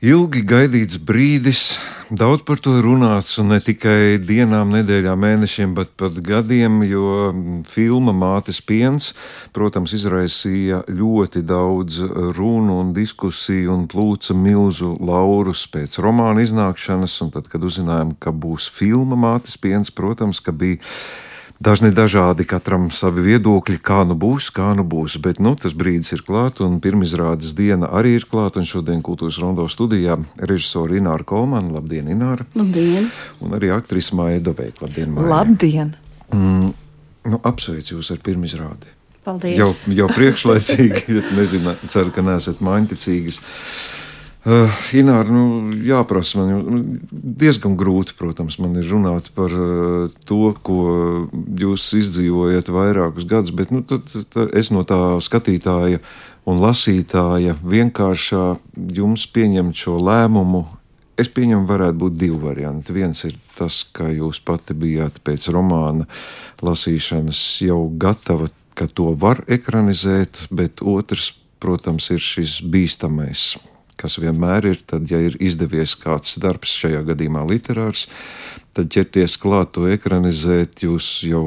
Ilgi gaidīts brīdis, daudz par to runāts, un ne tikai dienām, nedēļām, mēnešiem, bet pat gadiem, jo filma Mātes piens, protams, izraisīja ļoti daudz runu un diskusiju un plūca milzu laurus pēc romāna iznākšanas, un tad, kad uzzinājām, ka būs filma Mātes piens, protams, ka bija Dažni dažādi, katram savi viedokļi, kā nu būs, kā nu būs. Bet nu, tas brīdis ir klāts, un pirmizrādes diena arī ir klāta. Šodien Kultūras Rondo studijā režisora Ināra Kolmana. Labdien, Ināra! Labdien! Un arī aktrise Māja Doveika. Labdien! Māja. Labdien! Mm, nu, apsveicu jūs ar pirmizrādi! Paldies! Jau, jau priekšlaicīgi, nezinu, ceru, ka neesat maiņticīgas. Uh, Ināra, nu, jāprasa man diezgan grūti, protams, man ir runāt par uh, to, ko jūs izdzīvojat vairākus gadus, bet nu, tad, tad es no tā skatītāja un lasītāja vienkāršā jums pieņemt šo lēmumu. Es pieņemu, varētu būt divi varianti. Viens ir tas, ka jūs pati bijāt pēc romāna lasīšanas jau gatava, ka to var ekranizēt, bet otrs, protams, ir šis bīstamais kas vienmēr ir, tad, ja ir izdevies kāds darbs, šajā gadījumā literārs, tad ķerties klāt to ekranizēt, jūs jau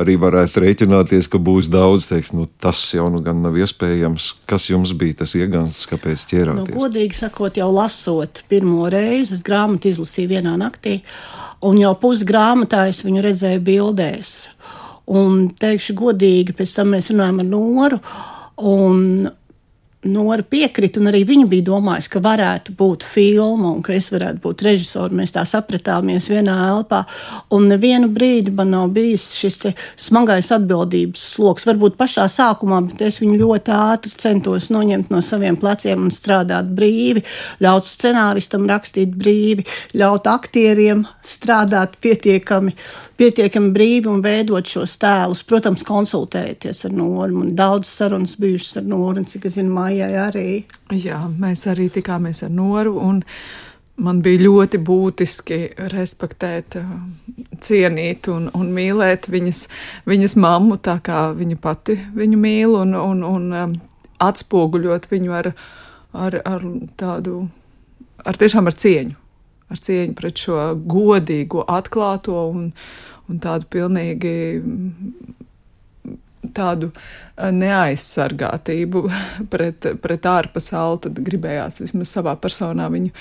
arī varētu rēķināties, ka būs daudz, teiks, nu tas jau nu gan nav iespējams. Kas jums bija tas iegansts, kāpēc ķērāties? Nu, godīgi sakot, jau lasot pirmo reizi, es grāmatu izlasīju vienā naktī, un jau pusgrāmatā es viņu redzēju bildēs. Un teikšu godīgi, pēc tam mēs runājam ar Noru, un Nora piekrita, un arī viņa bija domājusi, ka varētu būt filma un ka es varētu būt režisors. Mēs tā sapratāmies vienā elpā, un nevienu brīdi man nav bijis šis smagais atbildības sloks. Varbūt pašā sākumā, bet es viņu ļoti ātri centos noņemt no saviem pleciem un strādāt brīvi, ļaut scenāristam rakstīt brīvi, ļaut aktieriem strādāt pietiekami, pietiekami brīvi un veidot šos tēlus. Protams, konsultēties ar Noru. Man daudz sarunas bijušas ar Noru, un cik es zinu, Maijai arī. Jā, mēs arī tikāmies ar Noru. Man bija ļoti būtiski respektēt, cienīt un, un mīlēt viņas, viņas mammu, tā kā viņa pati viņu mīl, un, un, un um, atspoguļot viņu ar, ar, ar tādu, ar tiešām ar cieņu, ar cieņu pret šo godīgo, atklāto un, un tādu pilnīgi tādu eh, neaizsargātību pret, pret ārpasauli, tad gribējās vismaz savā personā viņu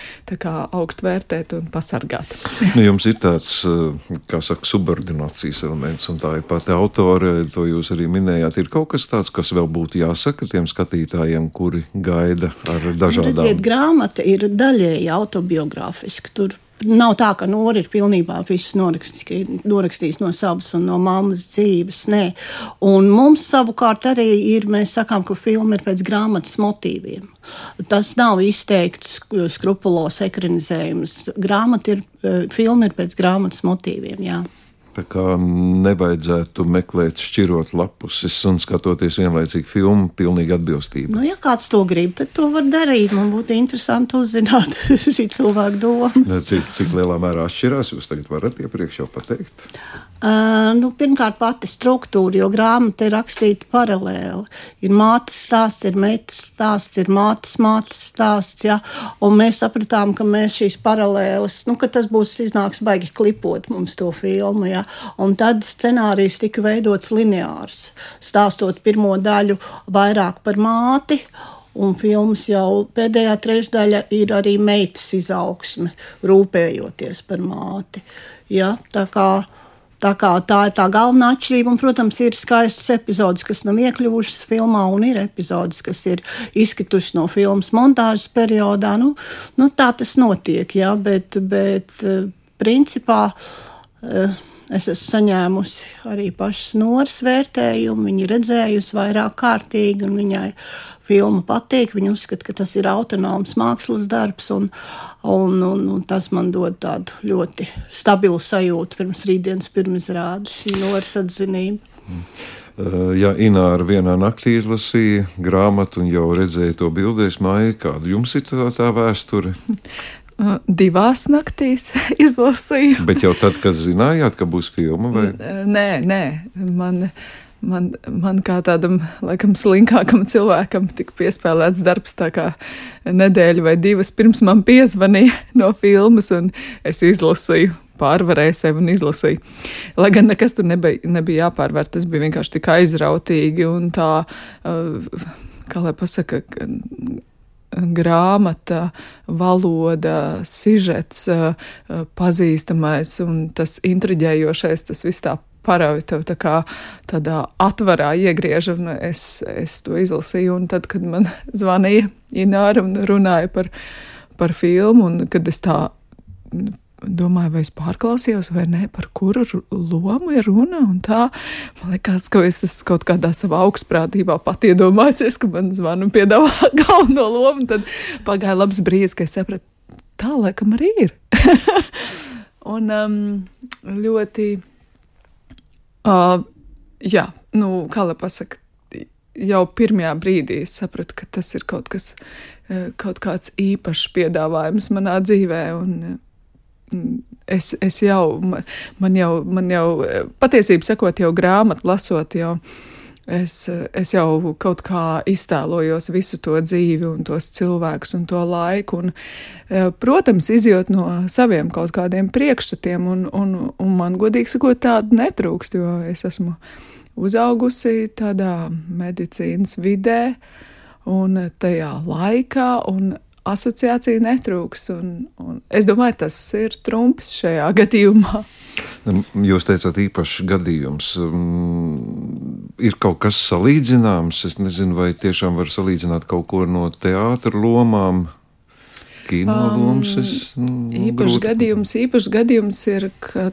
augstu vērtēt un pasargāt. nu, jums ir tāds, eh, kā saka, subordinācijas elements, un tā ir pati autore, to jūs arī minējāt. Ir kaut kas tāds, kas vēl būtu jāsaka tiem skatītājiem, kuri gaida ar dažādām. Nu, redziet, grāmata ir daļēji autobiogrāfiska. Tur Nav tā, ka Nora ir pilnībā visu norakstījis no savas un no mammas dzīves. Nē. Un mums savukārt arī ir, mēs sakām, ka filma ir pēc grāmatas motīviem. Tas nav izteikts skrupulos ekranizējums. Grāmata ir, eh, filma ir pēc grāmatas motīviem. Jā. Tā kā nevajadzētu meklēt, šķirot lapuses un skatoties vienlaicīgi filmu, pilnīgi atbilstību. Nu, ja kāds to grib, tad to var darīt. Man būtu interesanti uzzināt šī cilvēka domu. Cik, cik lielā mērā atšķirās, jūs tagad varat iepriekš jau pateikt? Uh, nu, pirmkārt, pati struktūra, jo grāmata ir rakstīta paralēli. Ir mātes stāsts, ir meitas stāsts, ir mātes mātes stāsts. Ja? Un mēs sapratām, ka mēs šīs paralēles, nu, ka tas būs iznāks baigi klipot mums to filmu. Ja? Un tad scenārijs tika veidots lineārs, stāstot pirmo daļu vairāk par māti. Un filmas jau pēdējā trešdaļa ir arī meitas izaugsme, rūpējoties par māti. Ja? Tā kā Tā, kā, tā ir tā galvenā atšķirība. Un, protams, ir skaistas epizodes, kas nav iekļuvušas filmā, un ir epizodes, kas ir izkritušas no filmas montāžas periodā. Nu, nu, tā tas notiek, jā, bet, bet principā. Uh, Es esmu saņēmusi arī pašas noras vērtējumu. Viņa redzējusi vairāk kārtīgi, un viņai filma patīk. Viņa uzskata, ka tas ir autonoms mākslas darbs, un, un, un, un tas man dod tādu ļoti stabilu sajūtu pirms rītdienas pirmizrādes, šī noras atzinība. Mm. Ja Ināra vienā naktī izlasīja grāmatu un jau redzēja to bildēs, māja, kāda jums ir tā, tā vēsture? Divās naktīs izlasīju. Bet jau tad, kad zinājāt, ka būs filma? Vai? Nē, nē, man man, man kā tādam, laikam, slinkākam cilvēkam tika piespēlēts darbs tā kā nedēļa vai divas pirms man piezvanīja no filmas, un es izlasīju pārvarēju sevi un izlasīju. Lai gan nekas tur nebija, nebija jāpārvar, tas bija vienkārši tik aizrautīgi un tā, kā lai pasaka, grāmata, valoda, sižets, uh, pazīstamais un tas intriģējošais, tas viss tā parauj tev tā kā tādā atvarā iegriež, un es, es to izlasīju, un tad, kad man zvanīja Ināra un runāja par, par filmu, un kad es tā domāju, vai es pārklausījos, vai nē, par kuru lomu ir runa. Man liekas, ka es esmu kaut kādā savā augstprātībā pat iedomājies, ka man zvanu piedāvā galveno lomu. Tad pagāja labs brīdis, kad es sapratu, tā laikam arī ir. un um, ļoti, uh, jā, nu, kā lai pasaka, jau pirmajā brīdī es sapratu, ka tas ir kaut kas, kaut kāds īpašs piedāvājums manā dzīvē. Un, es, es jau, man jau, man jau, patiesībā sakot, jau grāmatu lasot, jau. Es, es jau kaut kā iztēlojos visu to dzīvi, un tos cilvēkus un to laiku. Un, e, protams, izjūt no saviem kaut kādiem priekšstatiem, un, un, un man, godīgi sakot, tādu netrūkst, jo es esmu uzaugusi tādā medicīnas vidē un tajā laikā, un asociācija netrūkst. Un, un es domāju, tas ir trumps šajā gadījumā. Jūs teicāt, īpašs gadījums. Um, ir kaut kas salīdzināms. Es nezinu, vai tiešām var salīdzināt kaut ko no teātra lomām. Kino um, lomas. Es, nu, īpašs grūti. gadījums, īpašs gadījums ir, ka,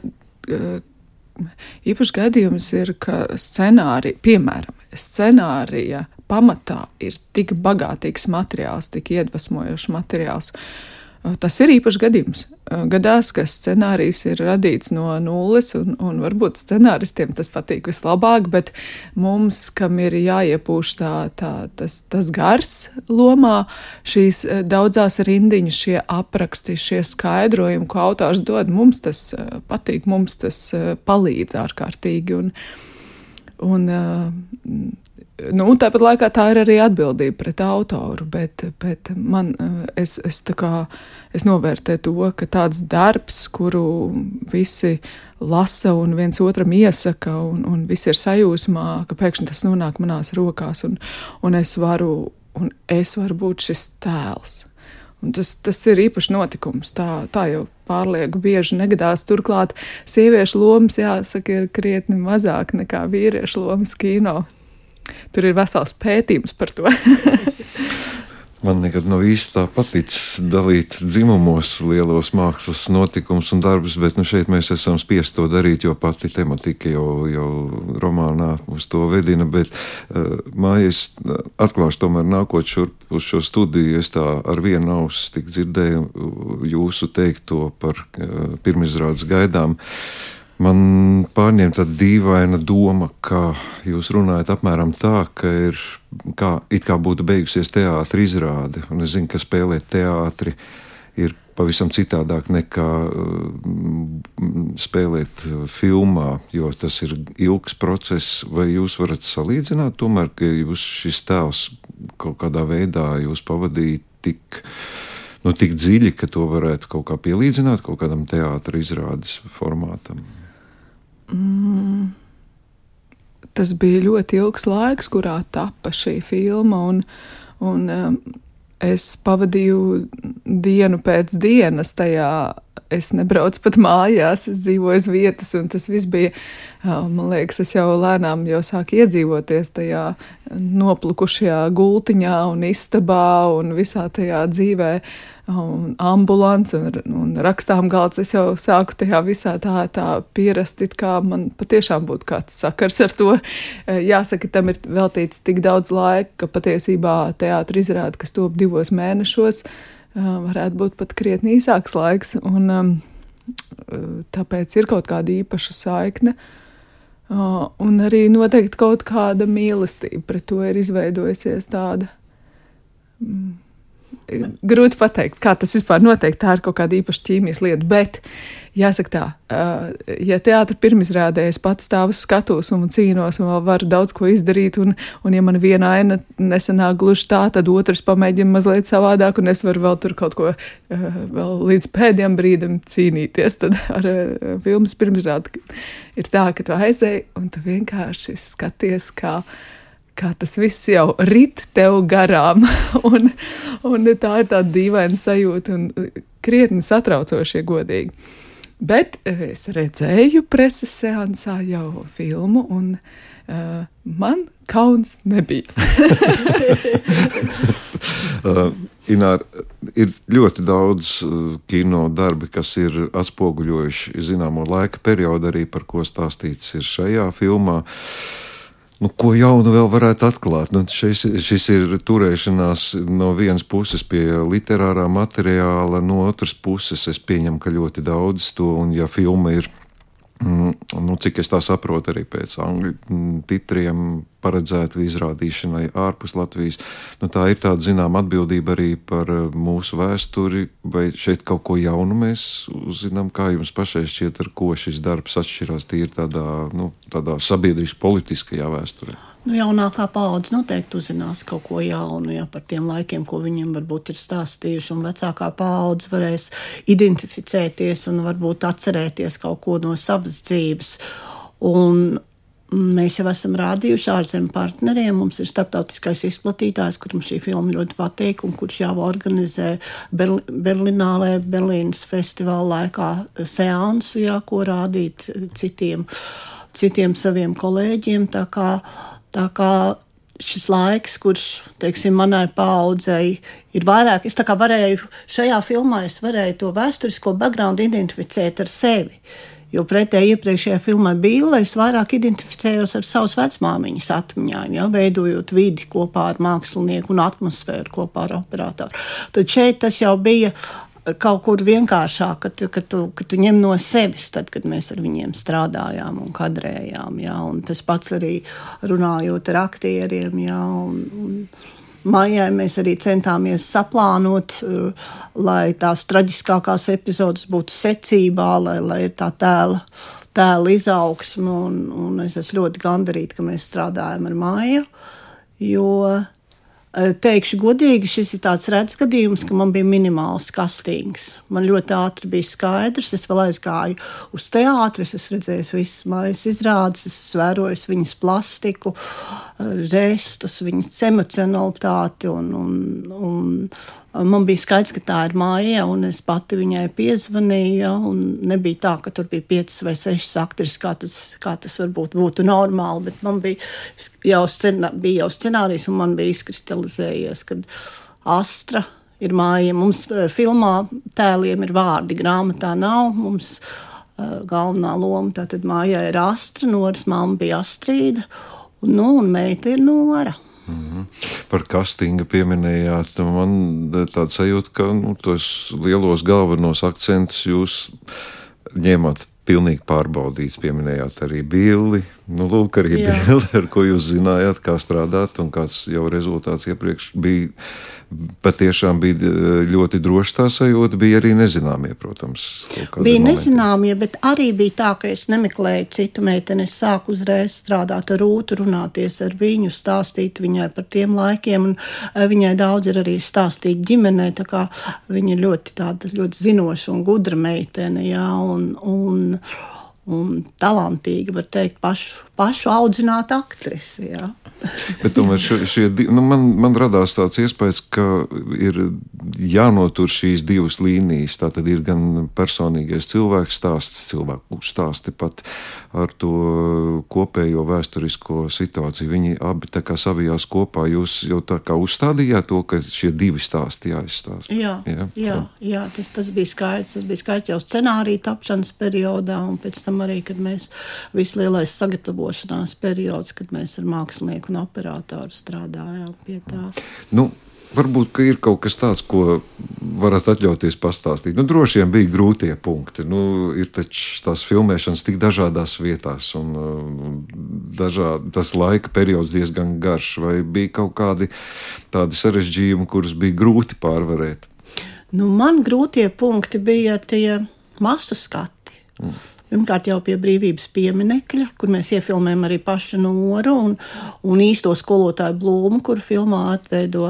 īpašs gadījums ir, ka scenārija, piemēram, scenārija pamatā ir tik bagātīgs materiāls, tik iedvesmojošs materiāls. Tas ir īpašs gadījums. Gadās, ka scenārijs ir radīts no nulles, un, un varbūt scenāristiem tas patīk vislabāk, bet mums, kam ir jāiepūš tā, tā, tas, tas gars lomā, šīs daudzās rindiņas, šie apraksti, šie skaidrojumi, ko autors dod, mums tas patīk, mums tas palīdz ārkārtīgi. Un, un Nu, tāpat laikā tā ir arī atbildība pret autoru, bet, bet man, es, es, kā, es novērtēju to, ka tāds darbs, kuru visi lasa un viens otram iesaka, un, un visi ir sajūsmā, ka pēkšņi tas nonāk manās rokās, un, un, es, varu, un es varu būt šis tēls. Un tas, tas ir īpašs notikums. Tā, tā jau pārlieku bieži negadās. Turklāt sieviešu lomas, jāsaka, ir krietni mazāk nekā vīriešu lomas kino. Tur ir vesels pētījums par to. Man nekad nav īsti tā paticis dalīt dzimumos lielos mākslas notikumus un darbus, bet nu, šeit mēs esam spiest to darīt, jo pati tematika jau, jau romānā uz to vedina. Bet uh, mājas atklāšu tomēr nākot šurp uz šo studiju, es tā ar vienu ausu tik dzirdēju jūsu teikto par uh, pirmizrādes gaidām. Uh, Man pārņem tāda dīvaina doma, ka jūs runājat apmēram tā, ka ir kā, kā būtu beigusies teātris izrāde, un es zinu, ka spēlēt teātri ir pavisam citādāk nekā uh, spēlēt filmā, jo tas ir ilgs process. Vai jūs varat salīdzināt, tomēr, ka jūs šis tēls kaut kādā veidā pavadījāt tik, nu, tik dziļi, ka to varētu kaut kā pielīdzināt kaut kādam teātris izrādes formātam? Mm, tas bija ļoti ilgs laiks, kurā tapa šī filma. Un, un, um, es pavadīju dienu pēc dienas tajā. Es nebraucu pat mājās, es dzīvoju uz vietas, un tas viss bija, man liekas, es jau lēnām jau sāku iedzīvoties tajā noplukušajā gultiņā un istabā un visā tajā dzīvē un ambulants un, un rakstām galds. Es jau sāku tajā visā tā, tā pierast, it kā man patiešām būtu kāds sakars ar to. Jāsaka, tam ir veltīts tik daudz laika, ka patiesībā teātris izrāda, kas top divos mēnešos, varētu būt pat krietni īsāks laiks. Un, tāpēc ir kaut kāda īpaša saikne. Un arī noteikti kaut kāda mīlestība pret to ir izveidojusies tāda. Mm grūti pateikt, kā tas vispār notiek. Tā ir kaut kāda īpaša ķīmijas lieta. Bet, jāsaka tā, ja teātris pirmizrādē es pats stāvu skatos un cīnos un vēl varu daudz ko izdarīt, un, un ja man viena aina nesanāk gluži tā, tad otrs pamēģina mazliet savādāk, un es varu vēl tur kaut ko līdz pēdējiem brīdim cīnīties. Tad ar filmas pirmizrādi ir tā, ka tu aizēji un tu vienkārši skaties, kā kā tas viss jau rit tev garām. un, un tā ir tāda dīvaina sajūta un krietni satraucošie godīgi. Bet eh, es redzēju preses seansā jau filmu, un uh, man kauns nebija. uh, Inār, ir ļoti daudz uh, kino darbi, kas ir atspoguļojuši zināmo laika periodu, arī par ko stāstīts ir šajā filmā. Uh, Nu, ko jaunu vēl varētu atklāt? Nu, šis, šis ir turēšanās no vienas puses pie literārā materiāla, no otras puses es pieņemu, ka ļoti daudz to, un ja filma ir nu, cik es tā saprotu, arī pēc angļu mm, titriem paredzēta izrādīšanai ārpus Latvijas. Nu, tā ir tāda zināma atbildība arī par eh, mūsu vēsturi, vai šeit kaut ko jaunu mēs uzzinām, kā jums pašai šķiet, ar ko šis darbs atšķirās tīri tādā, nu, tādā sabiedriski politiskajā vēsturē. Nu, jaunākā paudze noteikti uzzinās kaut ko jaunu ja, par tiem laikiem, ko viņiem varbūt ir stāstījuši. Vecākā paudze varēs identificēties un varbūt atcerēties kaut ko no savas dzīves. Un Mēs jau esam rādījuši ārzemju partneriem. Mums ir starptautiskais izplatītājs, kuram šī filma ļoti patīk, un kurš jau organizē Berli Berlīnālē, Berlīnas festivāla laikā seansu, jā, ko rādīt citiem, citiem saviem kolēģiem. Tā kā Tā kā šis laiks, kurš, teiksim, manai paudzei ir vairāk, es varēju šajā filmā, varēju to vēsturisko background identificēt ar sevi. Jo pretēji iepriekšējā filmā bija, es vairāk identificējos ar savas vecmāmiņas atmiņām, ja, veidojot vidi kopā ar mākslinieku un atmosfēru kopā ar operatoru. Tad šeit tas jau bija kaut kur vienkāršāk, ka tu, ka, tu, ka tu ņem no sevis, tad, kad mēs ar viņiem strādājām un kadrējām. Jā, un tas pats arī runājot ar aktieriem. Jā, un, un, Maijai mēs arī centāmies saplānot, uh, lai tās traģiskākās epizodes būtu secībā, lai, lai ir tā tēla, tēla izaugsme. Un, un es esmu ļoti gandarīta, ka mēs strādājam ar Maiju, jo Eh, teikšu godīgi, šis ir tāds redzes gadījums, ka man bija minimāls kastings. Man ļoti ātri bija skaidrs, es vēl aizgāju uz teātris, es redzēju visas mājas izrādes, es vērojos viņas plastiku, eh, žestus, viņas emocionalitāti un, un, un Man bija skaidrs, ka tā ir māja, un es pati viņai piezvanīju. Ja, nebija tā, ka tur bija piecas vai sešas aktris, kā tas, kā tas varbūt būtu normāli. Bet man bija jau, scenā, bija jau scenārijs, un man bija izkristalizējies, ka Astra ir māja. Mums eh, filmā tēliem ir vārdi, grāmatā nav. Mums uh, galvenā loma tātad mājā ir Astra, Noras mamma bija Astrīda, un, nu, un meita ir Nora. Mm -hmm. Par castingu pieminējāt. Man tāda sajūta, ka nu, tos lielos galvenos akcentus jūs ņēmāt pilnīgi pārbaudīts. Pieminējāt arī billi. Nu, lūk, arī billi, ar ko jūs zinājāt, kā strādāt un kāds jau rezultāts iepriekš bija patiešām bija eh, ļoti droši tā sajūta, bija arī nezināmie, protams. Bija nezināmie, bet arī bija tā, ka es nemeklēju citu meiteni. Es sāku uzreiz strādāt ar Rūtu, runāties ar viņu, stāstīt viņai par tiem laikiem, un eh, viņai daudz ir arī stāstīt ģimenē, tā kā viņa ļoti tāda ļoti zinoša un gudra meitene, jā, un, un, un talantīga, var teikt, pašu, pašu audzināt aktrisi, jā. Bet tomēr šie, šie, nu, man, man radās tāds iespējas, ka ir jānotur šīs divas līnijas. Tā tad ir gan personīgais cilvēks stāsts, cilvēku stāsti pat ar to kopējo vēsturisko situāciju. Viņi abi tā kā savijās kopā. Jūs jau tā kā uzstādījāt to, ka šie divi stāsti jāizstāsta. Jā, jā, jā, jā tas, tas bija skaidrs. Tas bija skaidrs jau scenārija tapšanas periodā un pēc tam arī, kad mēs vislielais sagatavošanās periods, kad mēs ar mākslinieku un operatoru strādājām pie tā. Nu, Varbūt ir kaut kas tāds, ko varat atļauties pastāstīt. Nu, droši vien bija grūtie punkti. Nu, ir taču tās filmēšanas tik dažādās vietās, un uh, dažādi, tas laika periods diezgan garš, vai bija kaut kādi tādi sarežģījumi, kurus bija grūti pārvarēt? Nu, man grūtie punkti bija tie masu skati. Mm. Pirmkārt, jau pie brīvības pieminiekļa, kur mēs iefilmējam arī pašu noru un, un īsto skolotāju blūmu, kur filmā atveido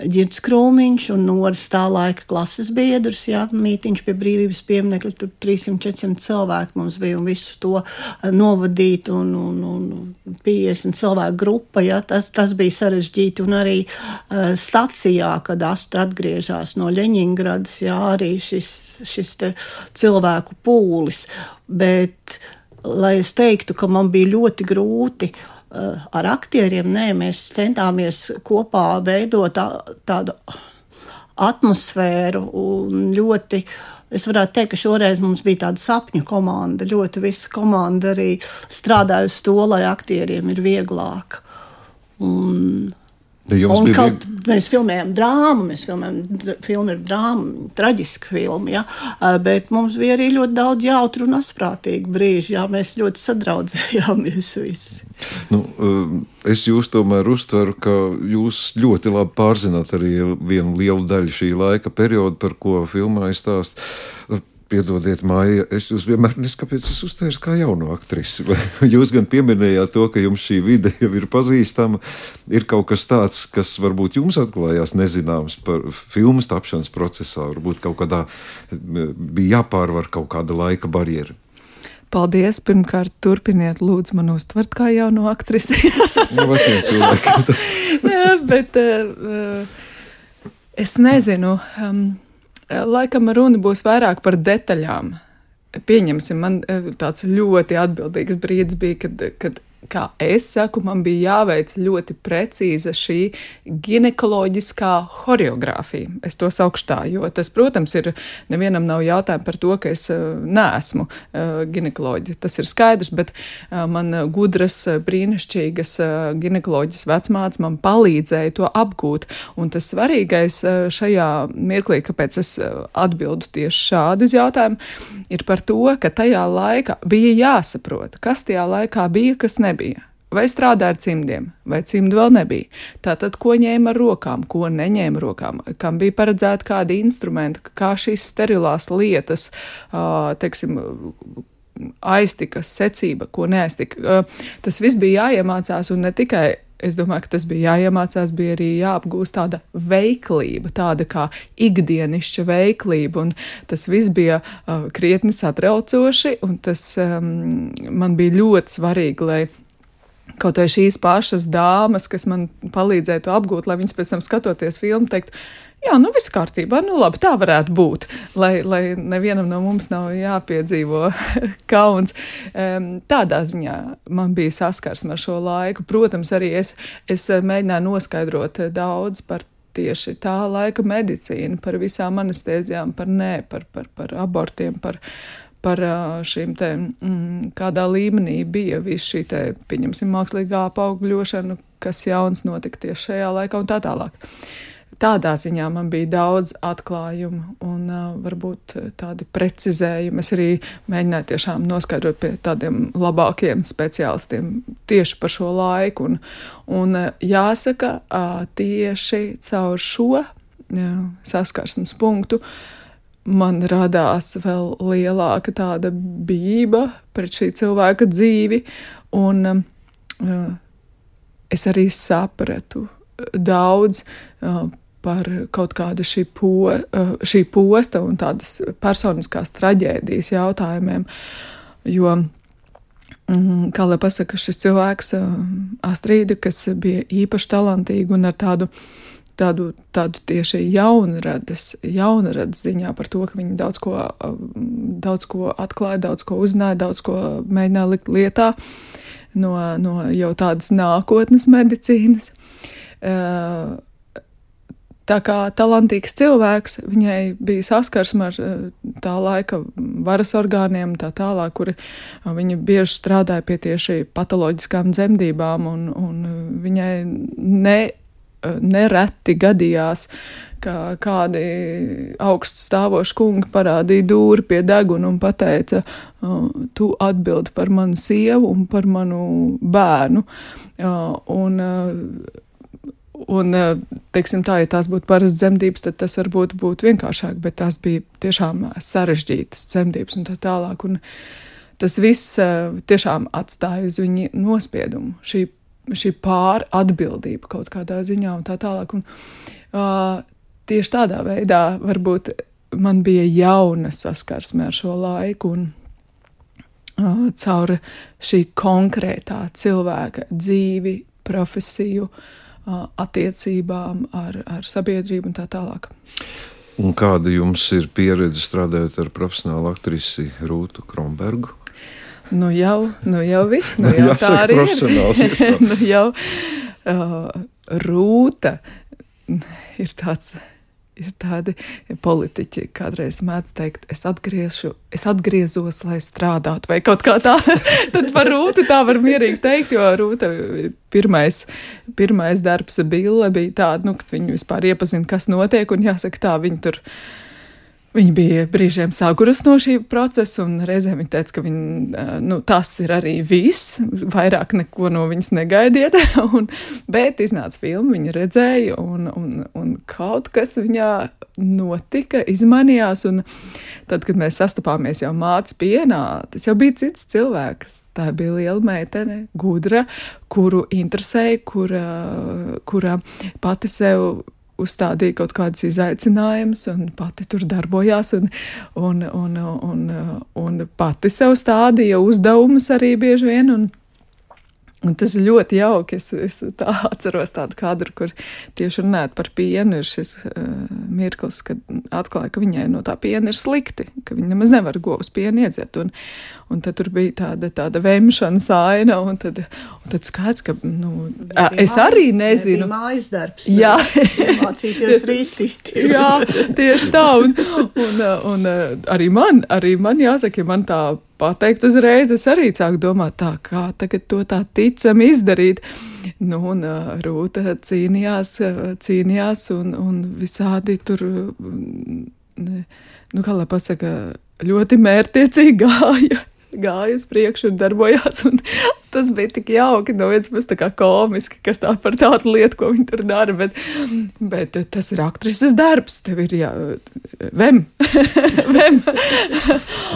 Girts Krūmiņš un noras tā laika klases biedrs. Jā, mītiņš pie brīvības pieminiekļa, tur 300-400 cilvēku mums bija un visu to eh, novadīt un, un, un 50 cilvēku grupa. Jā, tas, tas bija sarežģīti un arī uh, stacijā, kad Astra atgriežas no Ļeņingradas, jā, arī šis, šis cilvēku pūlis. Bet, lai es teiktu, ka man bija ļoti grūti uh, ar aktieriem, nē, mēs centāmies kopā veidot tā, tādu atmosfēru ļoti. Es varētu teikt, ka šoreiz mums bija tāda sapņu komanda. Ļoti visa komanda arī strādāja uz to, lai aktieriem ir vieglāk. Un Un bija... kaut mēs filmējam drāmu, mēs filmējam filmu ar drāmu, traģisku filmu, ja? bet mums bija arī ļoti daudz jautru un asprātīgu brīžu, jā, mēs ļoti sadraudzējāmies visi. Nu, es jūs tomēr uztveru, ka jūs ļoti labi pārzināt arī vienu lielu daļu šī laika perioda, par ko filmā izstāst. Piedodiet, Māja, es jūs vienmēr nesaku, kāpēc es uztvēru kā jaunu aktrisi. Jūs gan pieminējāt to, ka jums šī vide jau ir pazīstama. Ir kaut kas tāds, kas varbūt jums atklājās nezināms par filmu tapšanas procesā. Varbūt kaut kādā bija jāpārvar kaut kāda laika barjera. Paldies! Pirmkārt, turpiniet, lūdzu, man uztvert kā jaunu aktrisi. no nu, veciem cilvēkiem. Jā, bet uh, es nezinu. Um, Laikam runa būs vairāk par detaļām. Pieņemsim, man tāds ļoti atbildīgs brīdis bija, kad, kad kā es saku, man bija jāveic ļoti precīza šī ginekoloģiskā choreogrāfija. Es to saukšu tā, jo tas, protams, ir nevienam nav jautājumu par to, ka es eh, neesmu uh, ginekoloģija. Tas ir skaidrs, bet uh, man gudras, brīnišķīgas ginekoloģijas vecmāts man palīdzēja to apgūt. Un tas svarīgais šajā mirklī, kāpēc es atbildu tieši šādu jautājumu, ir par to, ka tajā laikā bija jāsaprot, kas tajā laikā bija, kas nebija nebija. Vai strādāja ar cimdiem, vai cimdu vēl nebija. Tātad, ko ņēma ar rokām, ko neņēma rokām, kam bija paredzēti kādi instrumenti, kā šīs sterilās lietas, teiksim, aiztika, secība, ko neaiztika. Tas viss bija jāiemācās un ne tikai es domāju, ka tas bija jāiemācās, bija arī jāapgūst tāda veiklība, tāda kā ikdienišķa veiklība, un tas viss bija uh, krietni satraucoši, un tas um, man bija ļoti svarīgi, lai kaut vai šīs pašas dāmas, kas man palīdzēja to apgūt, lai viņas pēc tam skatoties filmu, teikt, jā, nu viss kārtībā, nu labi, tā varētu būt, lai, lai nevienam no mums nav jāpiedzīvo kauns. Um, tādā ziņā man bija saskarsme ar šo laiku. Protams, arī es, es mēģināju noskaidrot daudz par tieši tā laika medicīnu, par visām anestēzijām, par nē, par, par, par abortiem, par, par šīm te, mm, kādā līmenī bija viss šī te, pieņemsim, mākslīgā apaugļošana, kas jauns notika tieši šajā laikā un tā tālāk. Tādā ziņā man bija daudz atklājumu un uh, varbūt tādi precizējumi. Es arī mēģināju tiešām noskaidrot pie tādiem labākiem speciālistiem tieši par šo laiku. Un, un uh, jāsaka, uh, tieši caur šo jā, saskarsmes punktu uh, man radās vēl lielāka tāda bība pret šī cilvēka dzīvi, un uh, es arī sapratu daudz uh, par kaut kādu šī, po, uh, šī posta un tādas personiskās traģēdijas jautājumiem, jo mm, kā lai pasaka, šis cilvēks, uh, Astrīda, kas bija īpaši talantīga un ar tādu uh, tādu, tādu tieši jaunradas, jaunradas ziņā par to, ka viņi daudz ko, daudz ko atklāja, daudz ko uzzināja, daudz ko mēģināja likt lietā no, no jau tādas nākotnes medicīnas. Tā kā talantīgs cilvēks, viņai bija saskarsme ar tā laika varas orgāniem, tā tālāk, kuri viņa bieži strādāja pie tieši patoloģiskām dzemdībām, un, un viņai ne nereti gadījās, ka kādi augstu stāvoši kungi parādīja dūri pie deguna un pateica, tu atbildi par manu sievu un par manu bērnu. Un, Un, teiksim, tā, ja tās būtu parastas dzemdības, tad tas varbūt būtu vienkāršāk, bet tās bija tiešām sarežģītas dzemdības un tā tālāk. Un tas viss tiešām atstāja uz viņu nospiedumu. Šī šī pāratbildība kaut kādā ziņā un tā tālāk. Un, uh, tieši tādā veidā varbūt man bija jauna saskarsme ar šo laiku un uh, caur šī konkrētā cilvēka dzīvi, profesiju, uh, attiecībām ar, ar sabiedrību un tā tālāk. Un kāda jums ir pieredze strādājot ar profesionālu aktrisi Rūtu Kronbergu? Nu jau, nu jau viss, nu jau tā arī ir. nu jau uh, rūta ir tāds. Ir tādi politiķi, kādreiz mēdz teikt, es, atgriešu, es atgriezos, lai strādātu, vai kaut kā tā. Tad par Rūtu tā var mierīgi teikt, jo Rūta pirmais, pirmais darbs Bille bija tāda, nu, ka viņi vispār iepazina, kas notiek, un jāsaka tā, viņi tur. Uh, Viņa bija brīžiem sagurusi no šī procesa, un reizē viņa teica, ka viņa, nu, tas ir arī viss. Vairāk neko no viņas negaidiet. un, bet iznāca filma, viņa redzēja, un, un, un kaut kas viņā notika, izmainījās. Tad, kad mēs sastapāmies jau mācības pienā, tas jau bija cits cilvēks. Tā bija liela meitene, gudra, kuru interesēja, kura, kura pati sev uzstādīja kaut kādus izaicinājumus, un pati tur darbojās, un, un, un, un, un pati sev stādīja uzdevumus arī bieži vien. Un, Un tas ir ļoti jauki. Es, es tā atceros tādu kadru, kur tieši runājot par pienu, ir šis uh, mirklis, kad atklāja, ka viņai no tā piena ir slikti, ka viņa nemaz nevar govs pienu iedzert. Un, un tad tur bija tāda, tāda vemšanas aina, un tad, un tad skaidrs, ka nu, es arī nezinu. Mājas darbs. Jā. Mācīties rīstīt. Jā, tieši tā. Un, un, un, un arī man, arī man jāsaka, ja man tā pateikt uzreiz, es arī sāku domāt, tā, kā tagad to tā ticam izdarīt. Nu, un Rūta cīnījās, cīnījās un, un visādi tur, nu, kā lai pasaka, ļoti mērtiecīgi gāja gāja uz priekšu un darbojās. Un tas bija tik jauki, no vienas puses, tā kā komiski, kas tā par tādu lietu, ko viņi tur dara. Bet, bet tas ir aktrises darbs. Tev ir jā, vem. vem.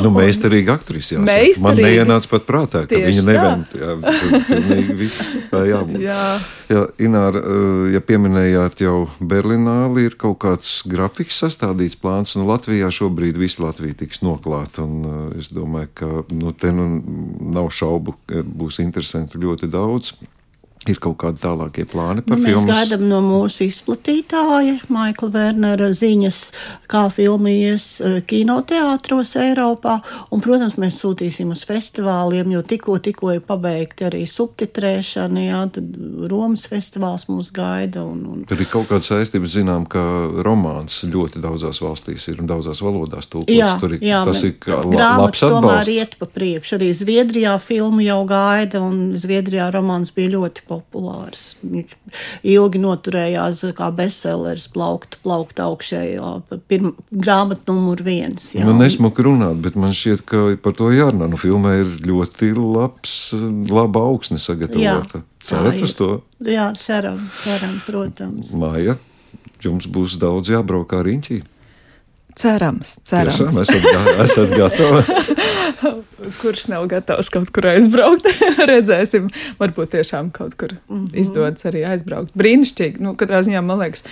nu, meistarīgi aktrise. Man neienāca pat prātā, ka Tieši viņa nevemt. Jā, viss tā jābūt. Jā. Jā, Ināra, eh, ja pieminējāt jau Berlināli, ir kaut kāds grafiks sastādīts plāns, nu Latvijā šobrīd visu Latviju tiks noklāt, un eh, es domāju, ka nu, te nu nav šaubu, būs interesanti ļoti daudz. Ir kaut kādi tālākie plāni par nu, filmu? Mēs gaidām no mūsu izplatītāja, Maikla Wernera ziņas, kā filma ies eh, kinoteātros Eiropā. Un, protams, mēs sūtīsim uz festivāliem, jo tikko, tikko ir pabeigta arī subtitrēšana, jā, tad Romas festivāls mūs gaida. Un, un... Tur ir kaut kāda saistība, zinām, ka romāns ļoti daudzās valstīs ir un daudzās valodās tulkots. Jā, Tur ir, jā, tas ir kā labs atbalsts. tomēr iet pa priekšu. Arī Zviedrijā filmu jau gaida, un Zviedrijā romāns bija ļoti populārs populārs. Viņš ilgi noturējās kā bestselleris, plaukt, plaukt augšējā, pirma, grāmata numur viens. Jā. Nu, nesmuku runāt, bet man šķiet, ka par to jārunā. Nu, filmē ir ļoti labs, laba augsne sagatavota. Cerat uz to? Jā, ceram, ceram, protams. Māja, jums būs daudz jābrauk kā riņķī. Cerams, cerams. Tiešām esat, esat gatavi. Kurš nav gatavs kaut kur aizbraukt? Redzēsim, varbūt tiešām kaut kur mm -hmm. izdodas arī aizbraukt. Brīnišķīgi, nu, katrā ziņā man liekas.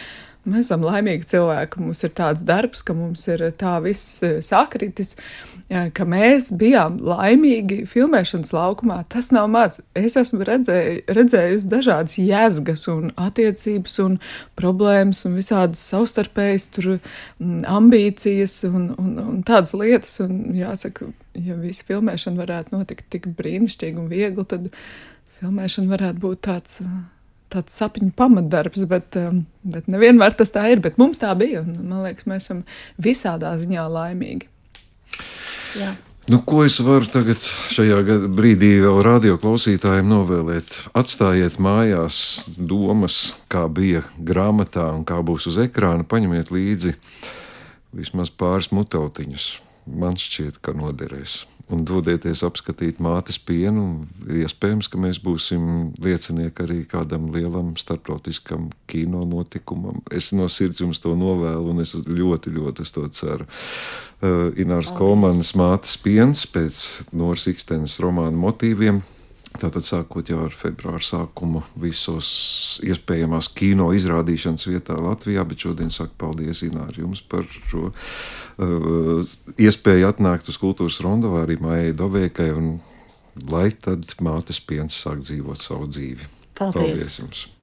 Mēs esam laimīgi cilvēki, mums ir tāds darbs, ka mums ir tā viss eh, sakritis. Uh, ka mēs bijām laimīgi filmēšanas laukumā. Tas nav maz. Es esmu redzēju, redzējusi dažādas jēzgas un attiecības un problēmas un visādas savstarpējas tur mm, ambīcijas un, un, un tādas lietas. Un jāsaka, ja visa filmēšana varētu notikt tik brīnišķīgi un viegli, tad filmēšana varētu būt tāds tāds sapņu pamatdarbs, bet, bet nevienmēr tas tā ir. Bet mums tā bija, un man liekas, mēs esam visādā ziņā laimīgi. Jā. Nu, ko es varu tagad šajā brīdī vēl radioklausītājiem novēlēt? Atstājiet mājās domas, kā bija grāmatā un kā būs uz ekrāna. Paņemiet līdzi vismaz pāris mutautiņus. Man šķiet, ka noderēs un dodieties apskatīt mātes pienu. Iespējams, ka mēs būsim liecinieki arī kādam lielam starptautiskam kino notikumam. Es no sirds jums to novēlu, un es ļoti, ļoti to ceru. Uh, Inārs Kolmanas mātes piens pēc Noras Ikstenes romāna motīviem Tātad sākot jau ar februāra sākumu visos iespējamās kino izrādīšanas vietā Latvijā, bet šodien saku paldies Ināri jums par šo uh, iespēju atnākt uz kultūras rondu arī Mājai Dovēkai un lai tad mātes piens sāk dzīvot savu dzīvi. Paldies! paldies jums!